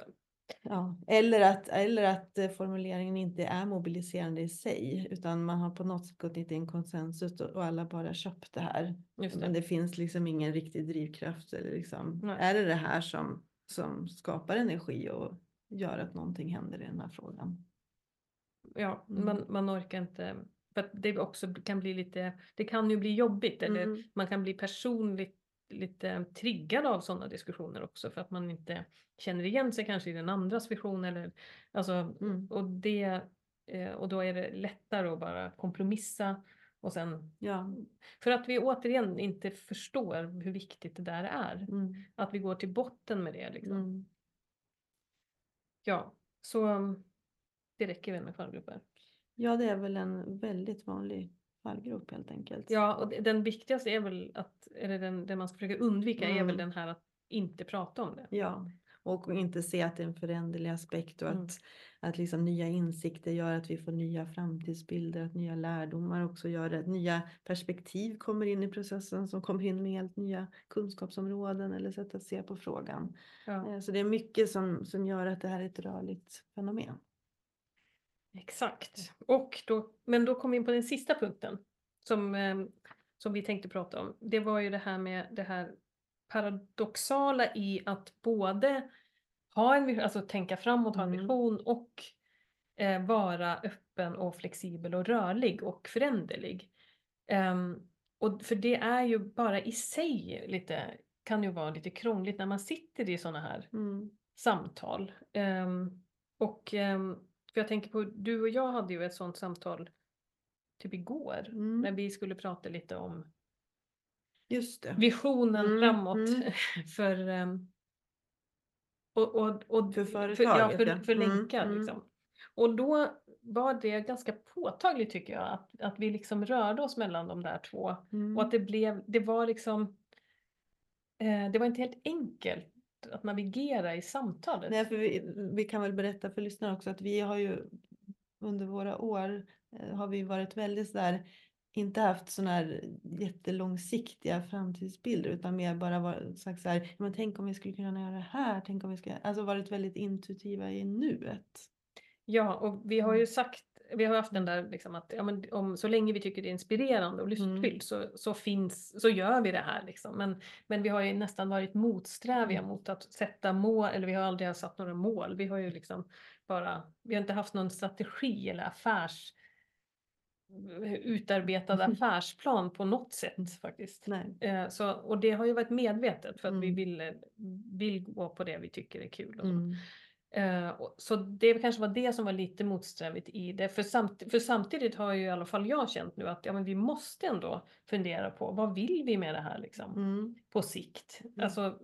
Ja, eller att, eller att eh, formuleringen inte är mobiliserande i sig utan man har på något sätt gått in i en konsensus och alla bara köpt det här. Det. Men det finns liksom ingen riktig drivkraft. Eller liksom, är det det här som, som skapar energi och gör att någonting händer i den här frågan? Ja, mm. man, man orkar inte. För att det också kan bli lite, det kan ju bli jobbigt eller mm. man kan bli personligt lite triggad av sådana diskussioner också för att man inte känner igen sig kanske i den andras vision eller alltså Mm. och det eh, och då är det lättare att bara kompromissa och sen Ja. för att vi återigen inte förstår hur viktigt det där är. Mm. Att vi går till botten med det liksom. Mm. Ja, så det räcker väl med fallgrupper. Ja, det är väl en väldigt vanlig fallgrop helt enkelt. Ja, och den viktigaste är väl att, eller den, den man ska försöka undvika är Mm. väl den här att inte prata om det. Ja, och inte se att det är en föränderlig aspekt och Mm. att, att liksom nya insikter gör att vi får nya framtidsbilder, att nya lärdomar också gör. Att nya perspektiv kommer in i processen som kommer in med helt nya kunskapsområden eller sätt att se på frågan. Ja, Eh, Så det är mycket som, som gör att det här är ett rörligt fenomen. Exakt. Och då, men då kom vi in på den sista punkten som, eh, som vi tänkte prata om. Det var ju det här med det här paradoxala i att både ha en vision, alltså tänka framåt, ha en Mm. vision och eh, vara öppen och flexibel och rörlig och föränderlig. Ehm, och för det är ju bara i sig lite, kan ju vara lite krångligt när man sitter i sådana här Mm. samtal. Ehm, och ehm, för jag tänker på, du och jag hade ju ett sådant samtal typ igår Mm. när vi skulle prata lite om Just det. visionen Mm, framåt mm. för ehm, och, och, och, För företaget, för, ja. för Mm, länkar mm. liksom. Och då var det ganska påtagligt tycker jag att, att vi liksom rörde oss mellan de där två Mm. och att det blev, det var liksom eh, det var inte helt enkelt att navigera i samtalet. Nej, för vi, vi kan väl berätta för lyssnarna också att vi har ju under våra år eh, har vi varit väldigt sådär inte haft sådana här jättelångsiktiga framtidsbilder utan mer bara var, sagt så här, men tänk om vi skulle kunna göra det här, tänk om vi ska, alltså varit väldigt intuitiva i nuet. Ja, och vi har ju Mm. sagt, vi har haft den där liksom att ja, men om, så länge vi tycker det är inspirerande och Mm. lystfyllt så, så, finns, så gör vi det här. Liksom. Men, men vi har ju nästan varit motsträviga Mm. mot att sätta mål, eller vi har aldrig satt några mål. Vi har ju liksom bara, vi har inte haft någon strategi eller affärs utarbetad Mm. affärsplan på något sätt faktiskt. Eh, Så, och det har ju varit medvetet för att vi Mm. vill, vill gå på det vi tycker är kul. Så. Mm. Eh, så det kanske var det som var lite motsträvigt i det. För, samt, för samtidigt har ju i alla fall jag känt nu att ja, men vi måste ändå fundera på vad vill vi med det här liksom, Mm. på sikt. Alltså,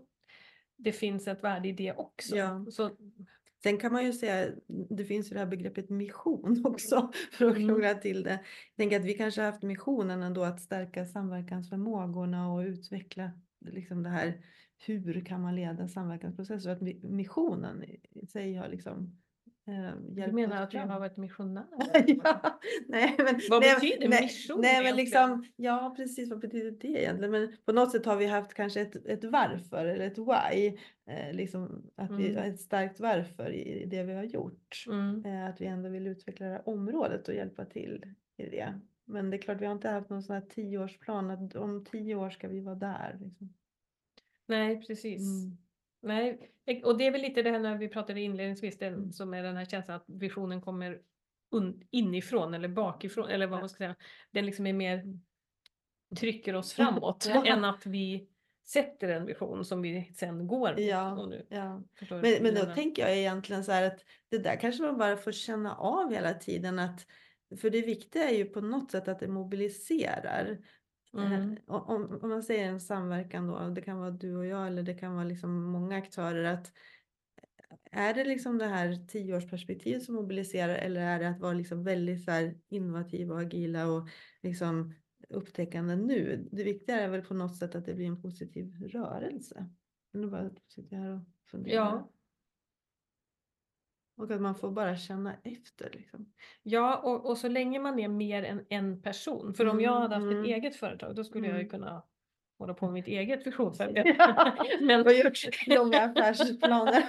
det finns ett värde i det också. Ja. Så, Sen kan man ju säga, det finns ju det här begreppet mission också för att Mm. krångla till det. Jag tänker att vi kanske har haft missionen ändå att stärka samverkansförmågorna och utveckla liksom det här hur kan man leda samverkansprocesser. Att mi- missionen i- sig har liksom eh, du menar att vi fram. har varit missionärer? ja, nej, men, Vad nej, betyder nej, mission Nej, men liksom, ja, precis. Vad betyder det egentligen? Men på något sätt har vi haft kanske ett, ett varför eller ett why. Eh, liksom att vi Mm. har ett starkt varför i, i det vi har gjort. Mm. Eh, att vi ändå vill utveckla det här området och hjälpa till i det. Men det är klart, vi har inte haft någon sån här tioårsplan att om tio år ska vi vara där. Liksom. Nej, precis. Mm. Nej, och det är väl lite det här när vi pratade inledningsvis, det Mm. som är den här känslan att visionen kommer inifrån eller bakifrån eller vad man ska säga. Den liksom är mer trycker oss framåt Ja. än att vi sätter en vision som vi sen går. Ja, du ja. Men, men då tänker jag egentligen så här att det där kanske man bara får känna av hela tiden att för det viktiga är ju på något sätt att det mobiliserar. Eh, Mm. Om, om man säger en samverkan då, det kan vara du och jag eller det kan vara liksom många aktörer. att Är det liksom det här tioårsperspektivet som mobiliserar eller är det att vara liksom väldigt så innovativa och agila och liksom upptäckande nu? Det viktiga är väl på något sätt att det blir en positiv rörelse. Nu bara sitter jag här och funderar. Ja, Och att man får bara känna efter. Liksom. ja och, och så länge man är mer än en person. För om jag Mm, hade haft mm. ett eget företag då skulle jag ju Mm. kunna hålla på med mitt eget visionsarbete. Ja, Men- och gjort långa affärsplaner.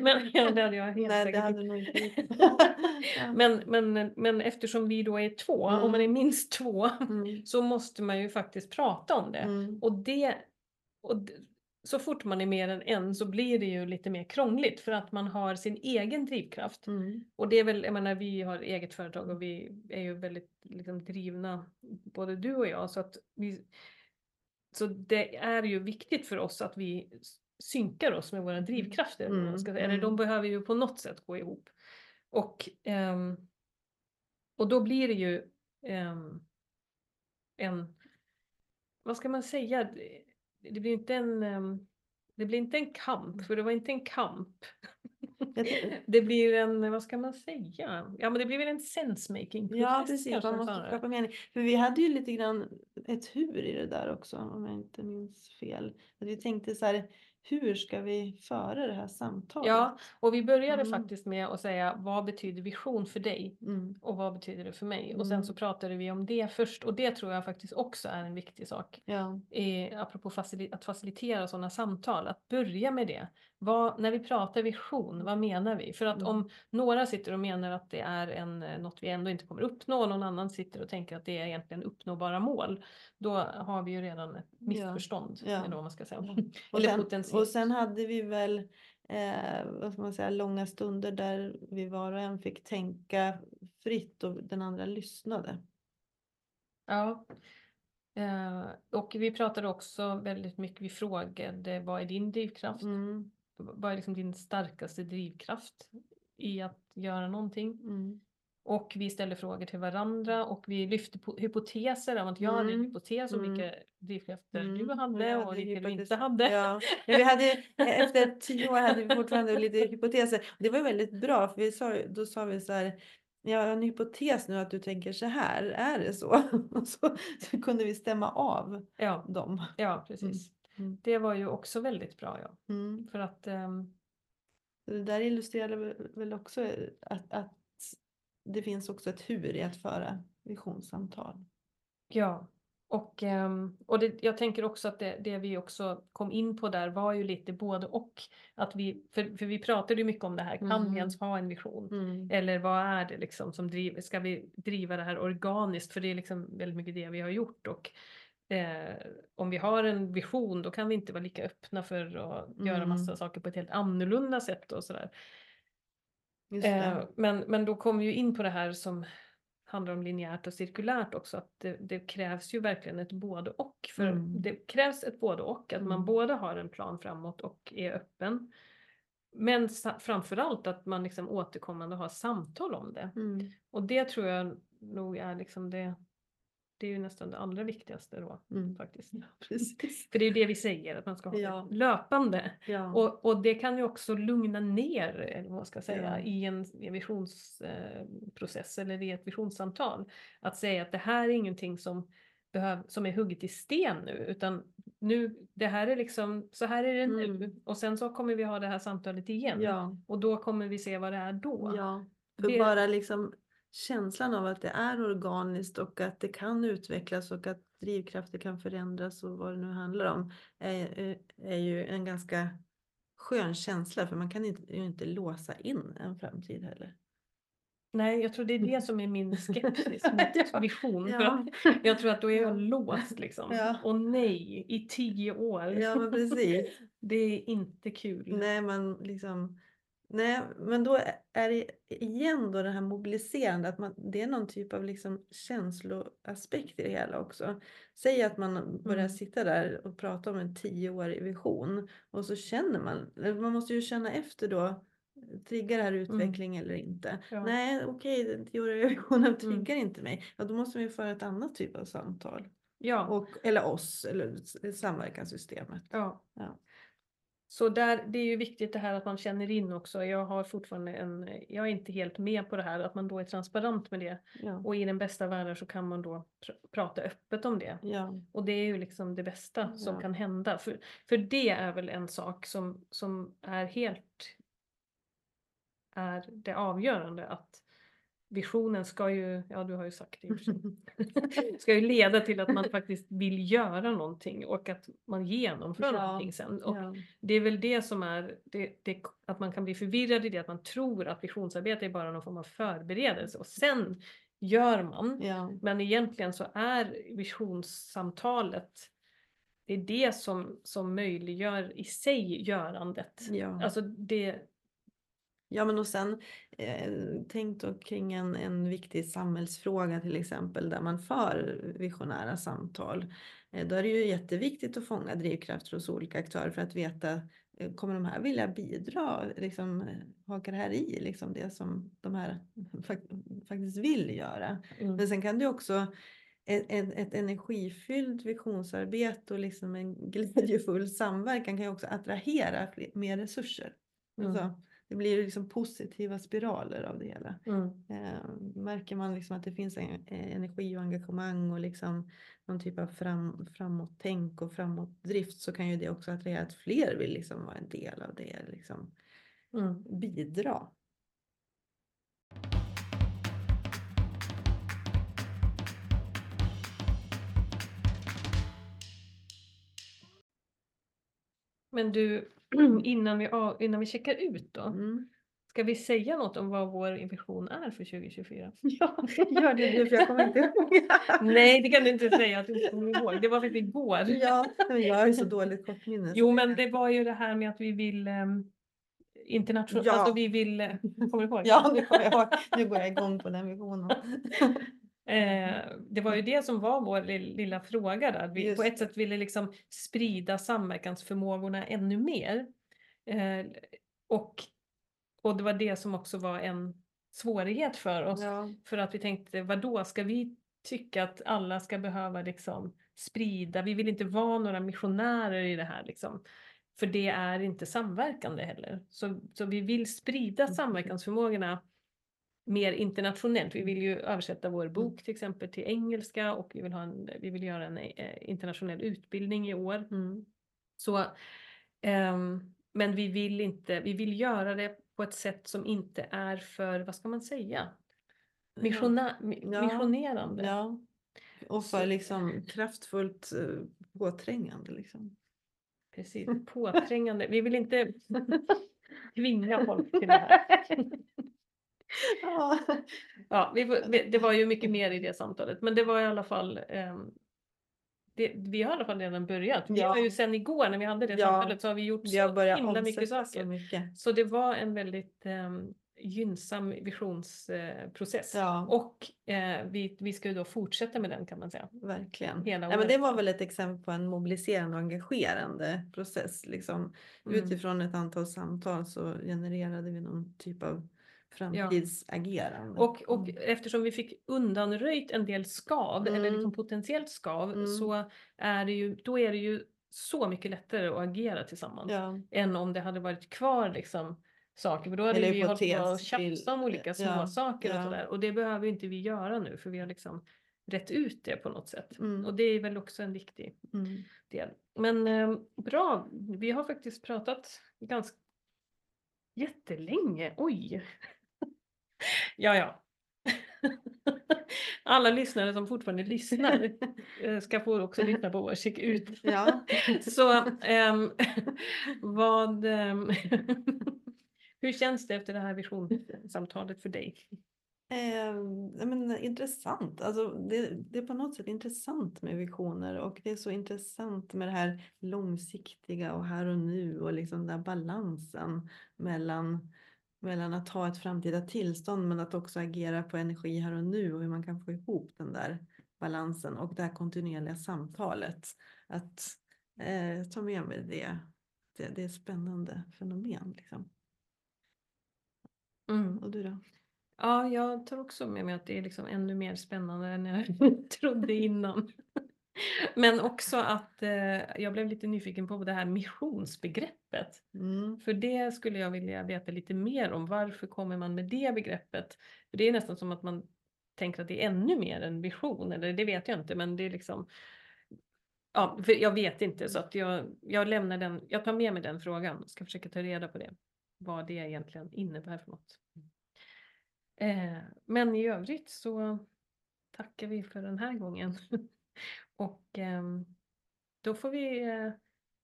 Men ja, det hade jag helt Nej, det säkert du nog inte. Ja. Men, men, men eftersom vi då är två, Mm. om man är minst två, Mm, så måste man ju faktiskt prata om det. mm, Och det, och så fort man är mer än en så blir det ju lite mer krångligt för att man har sin egen drivkraft. mm, Och det är väl, jag menar vi har eget företag och vi är ju väldigt liksom, drivna, både du och jag, så att vi så det är ju viktigt för oss att vi synkar oss med våra drivkrafter. Mm, ska. Eller de mm. behöver ju på något sätt gå ihop. Och, ehm, och då blir det ju ehm, en, vad ska man säga, det, blir inte en, ehm, det blir inte en kamp, för det var inte en kamp. Det blir en, vad ska man säga, ja men det blir väl en sensemaking process Ja, precis. Man måste skapa mening. För vi hade ju lite grann ett hur i det där också, om jag inte minns fel. Att vi tänkte så här, hur ska vi föra det här samtalet? Ja, och vi började Mm. faktiskt med att säga vad betyder vision för dig? Mm. Och vad betyder det för mig? Och sen Mm. så pratade vi om det först och det tror jag faktiskt också är en viktig sak. Ja. Eh, apropå facili- att facilitera sådana samtal, att börja med det. Vad, när vi pratar vision, vad menar vi? För att Mm. om några sitter och menar att det är en, eh, något vi ändå inte kommer uppnå och någon annan sitter och tänker att det är egentligen uppnåbara mål, då har vi ju redan ett missförstånd. Ja. Eller vad man ska säga. Ja. Och, Eller sen, potentiellt. och sen hade vi väl eh, vad ska man säga, långa stunder där vi var och en fick tänka fritt och den andra lyssnade. Ja. Eh, och vi pratade också väldigt mycket, vi frågade vad är din drivkraft? Mm. Vad är liksom din starkaste drivkraft i att göra någonting? Mm. Och vi ställde frågor till varandra och vi lyfte po- hypoteser om att jag hade en Mm. hypotes om Mm. vilka drivkrafter Mm. du Och hade och vilka du inte hade. Ja, vi hade, efter tio år hade vi fortfarande lite hypoteser. Det var väldigt bra, för vi sa, då sa vi så här, jag har en hypotes nu att du tänker så här, är det så? Och så, så kunde vi stämma av Ja, dem. ja precis. Mm. Det var ju också väldigt bra ja. Mm. För att Så Det där illustrerar väl- också att, att det finns också ett hur i att föra visionssamtal. Ja, och, ehm, och det, jag tänker också att det, det vi också kom in på där var ju lite både och. Att vi, för, för vi pratade ju mycket om det här, kan vi Mm. ens ha en vision? Mm. Eller vad är det liksom som driver, ska vi driva det här organiskt? För det är liksom väldigt mycket det vi har gjort. Och eh, om vi har en vision då kan vi inte vara lika öppna för att göra Mm. massa saker på ett helt annorlunda sätt och sådär. Eh, men, men då kommer vi ju in på det här som handlar om linjärt och cirkulärt också. Att det, det krävs ju verkligen ett både och. För Mm. det krävs ett både och. Att man Mm. både har en plan framåt och är öppen. Men framförallt att man liksom återkommande har samtal om det. Mm. Och det tror jag nog är liksom det. Det är ju nästan det allra viktigaste då Mm. faktiskt. Precis. För det är det vi säger, att man ska ha Ja. löpande. Ja. Och, och det kan ju också lugna ner, eller vad man ska säga, Ja. i en visionsprocess eller i ett visionssamtal. Att säga att det här är ingenting som, behöv, som är hugget i sten nu, utan nu, det här är liksom, så här är det nu. Mm. Och sen så kommer vi ha det här samtalet igen. Och då kommer vi se vad det är då. För Det- bara liksom känslan av att det är organiskt och att det kan utvecklas och att drivkrafter kan förändras och vad det nu handlar om är, är- är ju en ganska skön känsla för man kan inte, ju inte låsa in en framtid heller. Nej, jag tror det är det som är min skepsis mot vision. Ja, jag tror att då är jag Ja. låst liksom. Ja. Och nej, i tio år. ja men precis. Det är inte kul. Nej, man liksom, nej, men då är det igen då det här mobiliserande, att man, det är någon typ av liksom känsloaspekt i det hela också. Säg att man börjar Mm. sitta där och prata om en tioårig vision och så känner man, man måste ju känna efter då, triggar det här utveckling eller inte? Mm. Ja. Nej, okej, den tioåriga visionen triggar inte mig. Ja, då måste vi föra ett annat typ av samtal. Ja. Och, eller oss, eller samverkanssystemet. Ja. Ja. Så där, det är ju viktigt det här att man känner in också. Jag har fortfarande en, jag är inte helt med på det här, att man då är transparent med det. Ja. Och i den bästa världen så kan man då pr- prata öppet om det. Ja. Och det är ju liksom det bästa som Ja. kan hända. För, för det är väl en sak som, som är helt är det avgörande att visionen ska ju, ja du har ju sagt det ska ju leda till att man faktiskt vill göra någonting och att man genomför Ja, någonting sen. Och ja. det är väl det som är, det, det, att man kan bli förvirrad i det, att man tror att visionsarbete är bara någon form av förberedelse och sen gör man. Ja. Men egentligen så är visionssamtalet, det är det som, som möjliggör i sig görandet. Ja. Alltså det, ja, men och sen eh, tänk då kring en, en viktig samhällsfråga till exempel där man för visionära samtal. då är det ju jätteviktigt att fånga drivkrafter hos olika aktörer för att veta kommer de här vilja bidra, liksom, hakar det här i liksom det som de här faktiskt vill göra. Mm. Men sen kan det också ett, ett, ett energifyllt visionsarbete och liksom en glädjefull samverkan kan ju också attrahera fler, mer resurser. Mm. Alltså, det blir liksom positiva spiraler av det hela. Mm. Eh, märker man liksom att det finns en, eh, energi och engagemang och liksom någon typ av fram, framåt-tänk och framåt-drift så kan ju det också attrahera att fler vill liksom vara en del av det. Liksom, mm. Bidra. Men du, innan vi, innan vi checkar ut då. Mm. Ska vi säga något om vad vår vision är för 2024? Ja, gör det nu för jag kommer inte ihåg. Nej, det kan du inte säga att du inte kommer ihåg. Det var för igår. Ja, men jag har ju så dåligt kortminne. Jo, men det var ju det här med att vi vill um, internationellt, ja. alltså vi vill, eh, kommer du ihåg? Ja, nu kommer jag ihåg. Nu går jag igång på den visionen. Eh, det var ju det som var vår lilla fråga där. Vi på ett sätt ville liksom sprida samverkansförmågorna ännu mer. Eh, och, och det var det som också var en svårighet för oss. Ja. För att vi tänkte, vad då ska vi tycka att alla ska behöva liksom sprida, vi vill inte vara några missionärer i det här liksom. För det är inte samverkande heller. Så, så vi vill sprida mm. samverkansförmågorna mer internationellt. Vi vill ju översätta vår bok mm. till exempel till engelska och vi vill, ha en, vi vill göra en eh, internationell utbildning i år. Mm. Så, um, men vi vill inte, vi vill göra det på ett sätt som inte är för, vad ska man säga, Missiona, ja. missionerande. Ja. Och för liksom kraftfullt uh, påträngande. Liksom. Precis, påträngande. Vi vill inte tvinga folk till det här. ja, ja vi, det var ju mycket mer i det samtalet, men det var i alla fall um, det, vi har i alla fall redan börjat. Vi ja. har ju sen igår när vi hade det ja. samtalet så har vi gjort vi har så himla mycket saker. Så, mycket. så det var en väldigt um, gynnsam visionsprocess. Eh, ja. Och eh, vi, vi ska ju då fortsätta med den kan man säga. Verkligen. Hela ja, men det var väl ett exempel på en mobiliserande och engagerande process. Liksom. Mm. Utifrån ett antal samtal så genererade vi någon typ av framtidsagerande. Ja. Och, och mm. eftersom vi fick undanröjt en del skav, mm. eller liksom potentiellt skav, mm. så är det ju, då är det ju så mycket lättare att agera tillsammans. Ja. Än om det hade varit kvar liksom, saker. För då hade eller vi hållit på och tjafsat om olika små ja. saker och sådär. Och det behöver inte vi göra nu för vi har liksom rätt ut det på något sätt. Mm. Och det är väl också en viktig mm. del. Men eh, bra, vi har faktiskt pratat ganska jättelänge. Oj! Ja, ja. Alla lyssnare som fortfarande lyssnar eh, ska få också lyssna på vår check ut. Ja. Så um, vad, um, hur känns det efter det här visionssamtalet för dig? Eh, men, intressant. Alltså, det, det, är på något sätt intressant med visioner och det är så intressant med det här långsiktiga och här och nu och liksom den balansen mellan mellan att ha ett framtida tillstånd men att också agera på energi här och nu och hur man kan få ihop den där balansen och det här kontinuerliga samtalet. Att eh, ta med mig det. det. Det är ett spännande fenomen. Liksom. Mm. Och du då? Ja, jag tar också med mig att det är liksom ännu mer spännande än jag trodde innan. Men också att eh, jag blev lite nyfiken på det här missionsbegreppet. Mm. För det skulle jag vilja veta lite mer om. Varför kommer man med det begreppet? För Det är nästan som att man tänker att det är ännu mer än vision, eller det vet jag inte, men det är liksom Ja, för jag vet inte så att jag, jag lämnar den, jag tar med mig den frågan, ska försöka ta reda på det. Vad det egentligen innebär för något. Eh, men i övrigt så tackar vi för den här gången. Och ehm, då får vi eh,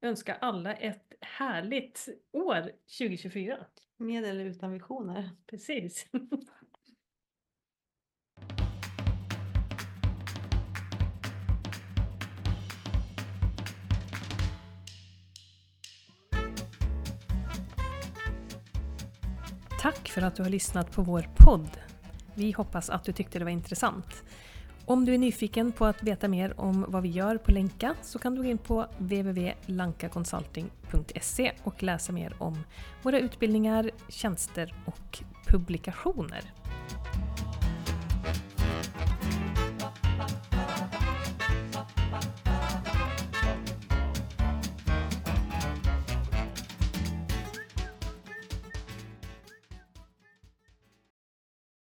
önska alla ett härligt år 2024. Med eller utan visioner. Precis. Tack för att du har lyssnat på vår podd. Vi hoppas att du tyckte det var intressant. Om du är nyfiken på att veta mer om vad vi gör på Länka så kan du gå in på www.lankaconsulting.se och läsa mer om våra utbildningar, tjänster och publikationer.